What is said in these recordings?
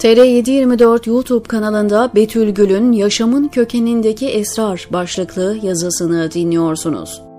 TR724 YouTube kanalında Betül Gül'ün Yaşamın Kökenindeki Esrar başlıklı yazısını dinliyorsunuz.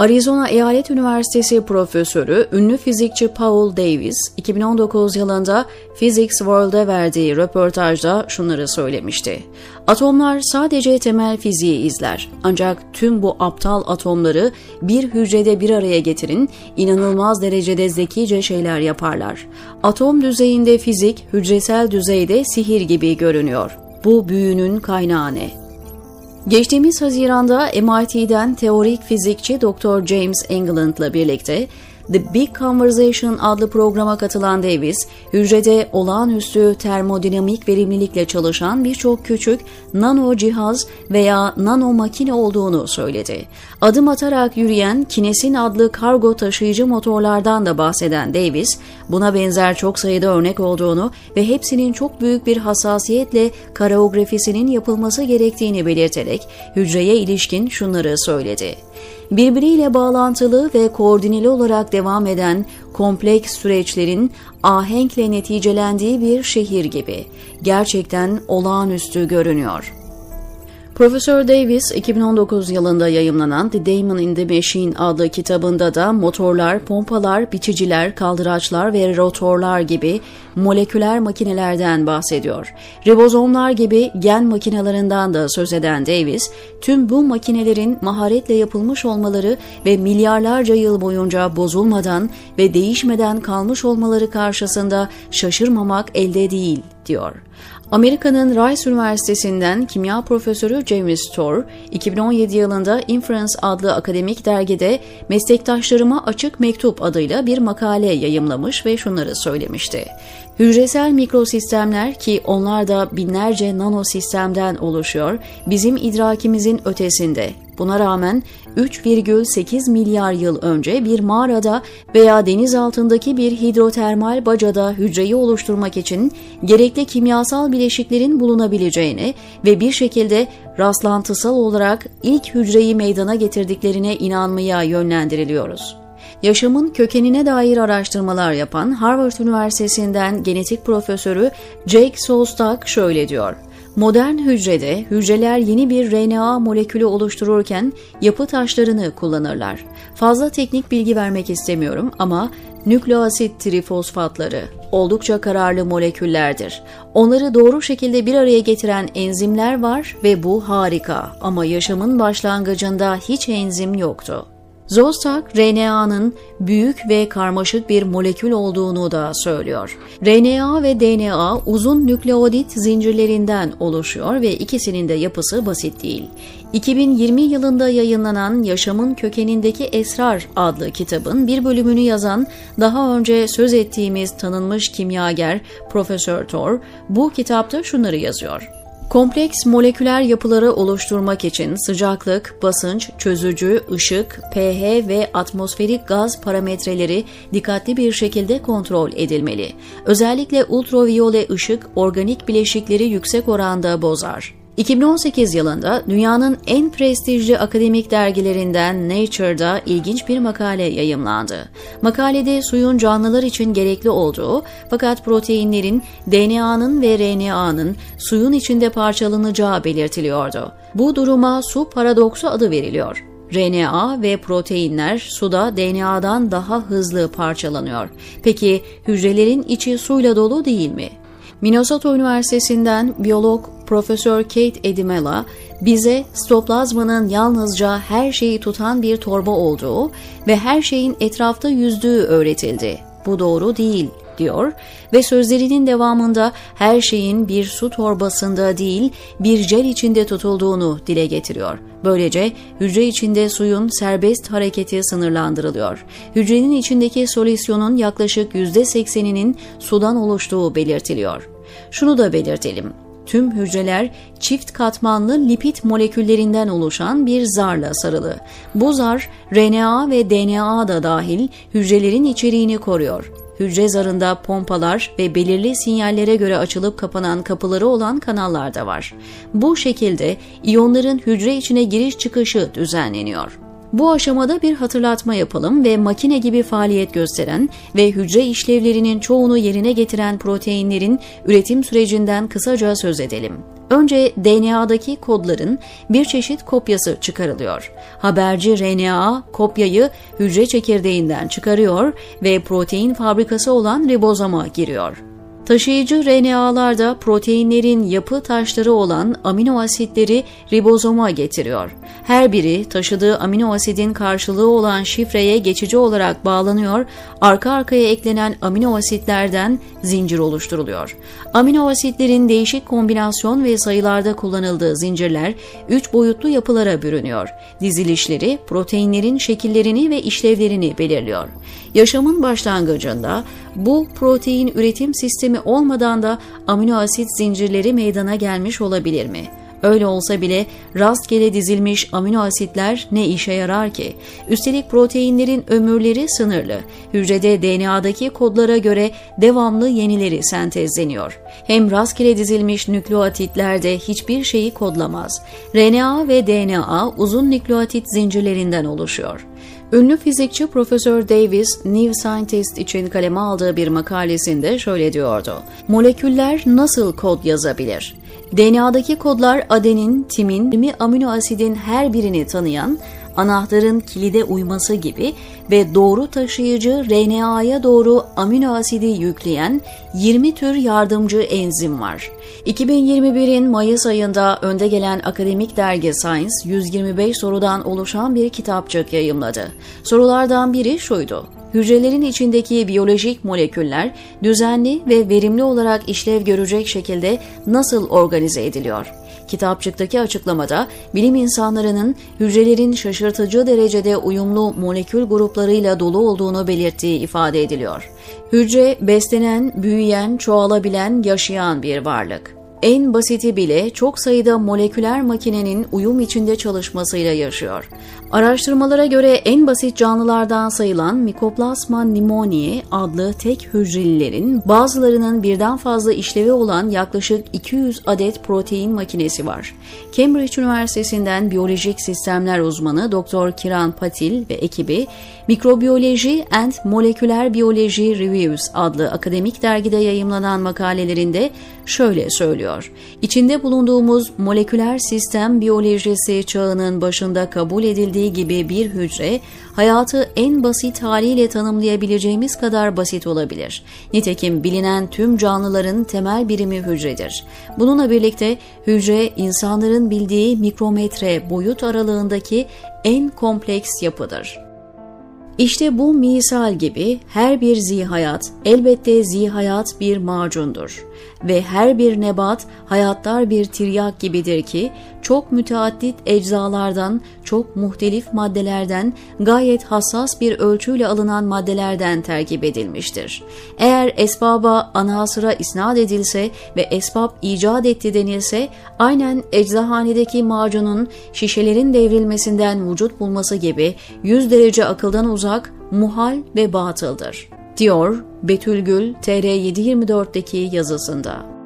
Arizona Eyalet Üniversitesi profesörü, ünlü fizikçi Paul Davis, 2019 yılında Physics World'e verdiği röportajda şunları söylemişti. Atomlar sadece temel fiziği izler. Ancak tüm bu aptal atomları bir hücrede bir araya getirin, inanılmaz derecede zekice şeyler yaparlar. Atom düzeyinde fizik, hücresel düzeyde sihir gibi görünüyor. Bu büyünün kaynağı ne? Geçtiğimiz Haziran'da MIT'den teorik fizikçi Dr. James England'la birlikte The Big Conversation adlı programa katılan Davis, hücrede olağanüstü termodinamik verimlilikle çalışan birçok küçük nano cihaz veya nano makine olduğunu söyledi. Adım atarak yürüyen Kinesin adlı kargo taşıyıcı motorlardan da bahseden Davis, buna benzer çok sayıda örnek olduğunu ve hepsinin çok büyük bir hassasiyetle kareografisinin yapılması gerektiğini belirterek hücreye ilişkin şunları söyledi birbiriyle bağlantılı ve koordineli olarak devam eden kompleks süreçlerin ahenkle neticelendiği bir şehir gibi. Gerçekten olağanüstü görünüyor. Profesör Davis 2019 yılında yayımlanan The Damon in the Machine adlı kitabında da motorlar, pompalar, biçiciler, kaldıraçlar ve rotorlar gibi moleküler makinelerden bahsediyor. Ribozomlar gibi gen makinelerinden de söz eden Davis, tüm bu makinelerin maharetle yapılmış olmaları ve milyarlarca yıl boyunca bozulmadan ve değişmeden kalmış olmaları karşısında şaşırmamak elde değil diyor. Amerika'nın Rice Üniversitesi'nden kimya profesörü James Storr, 2017 yılında Inference adlı akademik dergide meslektaşlarıma açık mektup adıyla bir makale yayımlamış ve şunları söylemişti. Hücresel mikrosistemler ki onlar da binlerce nanosistemden oluşuyor, bizim idrakimizin ötesinde. Buna rağmen 3,8 milyar yıl önce bir mağarada veya deniz altındaki bir hidrotermal bacada hücreyi oluşturmak için gerekli kimyasal bileşiklerin bulunabileceğini ve bir şekilde rastlantısal olarak ilk hücreyi meydana getirdiklerine inanmaya yönlendiriliyoruz. Yaşamın kökenine dair araştırmalar yapan Harvard Üniversitesi'nden genetik profesörü Jake Sostak şöyle diyor. Modern hücrede hücreler yeni bir RNA molekülü oluştururken yapı taşlarını kullanırlar. Fazla teknik bilgi vermek istemiyorum ama nükleoasit trifosfatları oldukça kararlı moleküllerdir. Onları doğru şekilde bir araya getiren enzimler var ve bu harika ama yaşamın başlangıcında hiç enzim yoktu. Zostak, RNA'nın büyük ve karmaşık bir molekül olduğunu da söylüyor. RNA ve DNA uzun nükleodit zincirlerinden oluşuyor ve ikisinin de yapısı basit değil. 2020 yılında yayınlanan Yaşamın Kökenindeki Esrar adlı kitabın bir bölümünü yazan daha önce söz ettiğimiz tanınmış kimyager Profesör Thor bu kitapta şunları yazıyor. Kompleks moleküler yapıları oluşturmak için sıcaklık, basınç, çözücü, ışık, pH ve atmosferik gaz parametreleri dikkatli bir şekilde kontrol edilmeli. Özellikle ultraviyole ışık organik bileşikleri yüksek oranda bozar. 2018 yılında dünyanın en prestijli akademik dergilerinden Nature'da ilginç bir makale yayımlandı. Makalede suyun canlılar için gerekli olduğu fakat proteinlerin DNA'nın ve RNA'nın suyun içinde parçalanacağı belirtiliyordu. Bu duruma su paradoksu adı veriliyor. RNA ve proteinler suda DNA'dan daha hızlı parçalanıyor. Peki hücrelerin içi suyla dolu değil mi? Minnesota Üniversitesi'nden biyolog Profesör Kate Edimela bize stoplazmanın yalnızca her şeyi tutan bir torba olduğu ve her şeyin etrafta yüzdüğü öğretildi. Bu doğru değil diyor ve sözlerinin devamında her şeyin bir su torbasında değil bir jel içinde tutulduğunu dile getiriyor. Böylece hücre içinde suyun serbest hareketi sınırlandırılıyor. Hücrenin içindeki solüsyonun yaklaşık %80'inin sudan oluştuğu belirtiliyor. Şunu da belirtelim. Tüm hücreler çift katmanlı lipid moleküllerinden oluşan bir zarla sarılı. Bu zar RNA ve DNA da dahil hücrelerin içeriğini koruyor. Hücre zarında pompalar ve belirli sinyallere göre açılıp kapanan kapıları olan kanallar da var. Bu şekilde iyonların hücre içine giriş çıkışı düzenleniyor. Bu aşamada bir hatırlatma yapalım ve makine gibi faaliyet gösteren ve hücre işlevlerinin çoğunu yerine getiren proteinlerin üretim sürecinden kısaca söz edelim. Önce DNA'daki kodların bir çeşit kopyası çıkarılıyor. Haberci RNA kopyayı hücre çekirdeğinden çıkarıyor ve protein fabrikası olan ribozoma giriyor. Taşıyıcı RNA'larda proteinlerin yapı taşları olan amino asitleri ribozoma getiriyor. Her biri taşıdığı amino asidin karşılığı olan şifreye geçici olarak bağlanıyor, arka arkaya eklenen amino asitlerden zincir oluşturuluyor. Amino asitlerin değişik kombinasyon ve sayılarda kullanıldığı zincirler üç boyutlu yapılara bürünüyor. Dizilişleri proteinlerin şekillerini ve işlevlerini belirliyor. Yaşamın başlangıcında bu protein üretim sistemi olmadan da amino asit zincirleri meydana gelmiş olabilir mi? Öyle olsa bile rastgele dizilmiş amino asitler ne işe yarar ki? Üstelik proteinlerin ömürleri sınırlı. Hücrede DNA'daki kodlara göre devamlı yenileri sentezleniyor. Hem rastgele dizilmiş nükleotitler de hiçbir şeyi kodlamaz. RNA ve DNA uzun nükleotit zincirlerinden oluşuyor. Ünlü fizikçi Profesör Davis, New Scientist için kaleme aldığı bir makalesinde şöyle diyordu. Moleküller nasıl kod yazabilir? DNA'daki kodlar adenin, timin, 20 amino asidin her birini tanıyan, anahtarın kilide uyması gibi ve doğru taşıyıcı RNA'ya doğru amino asidi yükleyen 20 tür yardımcı enzim var. 2021'in Mayıs ayında önde gelen akademik dergi Science 125 sorudan oluşan bir kitapçık yayımladı. Sorulardan biri şuydu. Hücrelerin içindeki biyolojik moleküller düzenli ve verimli olarak işlev görecek şekilde nasıl organize ediliyor? Kitapçıktaki açıklamada bilim insanlarının hücrelerin şaşırtıcı derecede uyumlu molekül gruplarıyla dolu olduğunu belirttiği ifade ediliyor. Hücre beslenen, büyüyen, çoğalabilen, yaşayan bir varlık en basiti bile çok sayıda moleküler makinenin uyum içinde çalışmasıyla yaşıyor. Araştırmalara göre en basit canlılardan sayılan Mycoplasma pneumoniae adlı tek hücrelilerin bazılarının birden fazla işlevi olan yaklaşık 200 adet protein makinesi var. Cambridge Üniversitesi'nden biyolojik sistemler uzmanı Dr. Kiran Patil ve ekibi Microbiology and Molecular Biology Reviews adlı akademik dergide yayımlanan makalelerinde şöyle söylüyor. İçinde bulunduğumuz moleküler sistem biyolojisi çağının başında kabul edildiği gibi bir hücre, hayatı en basit haliyle tanımlayabileceğimiz kadar basit olabilir. Nitekim bilinen tüm canlıların temel birimi hücredir. Bununla birlikte hücre insanların bildiği mikrometre boyut aralığındaki en kompleks yapıdır. İşte bu misal gibi her bir zihayat elbette zihayat bir macundur ve her bir nebat hayatlar bir tiryak gibidir ki çok müteaddit eczalardan, çok muhtelif maddelerden, gayet hassas bir ölçüyle alınan maddelerden terkip edilmiştir. Eğer esbaba anasıra isnat edilse ve esbab icat etti denilse, aynen eczahanedeki macunun şişelerin devrilmesinden vücut bulması gibi yüz derece akıldan uzak, muhal ve batıldır diyor Betülgül TR724'deki yazısında.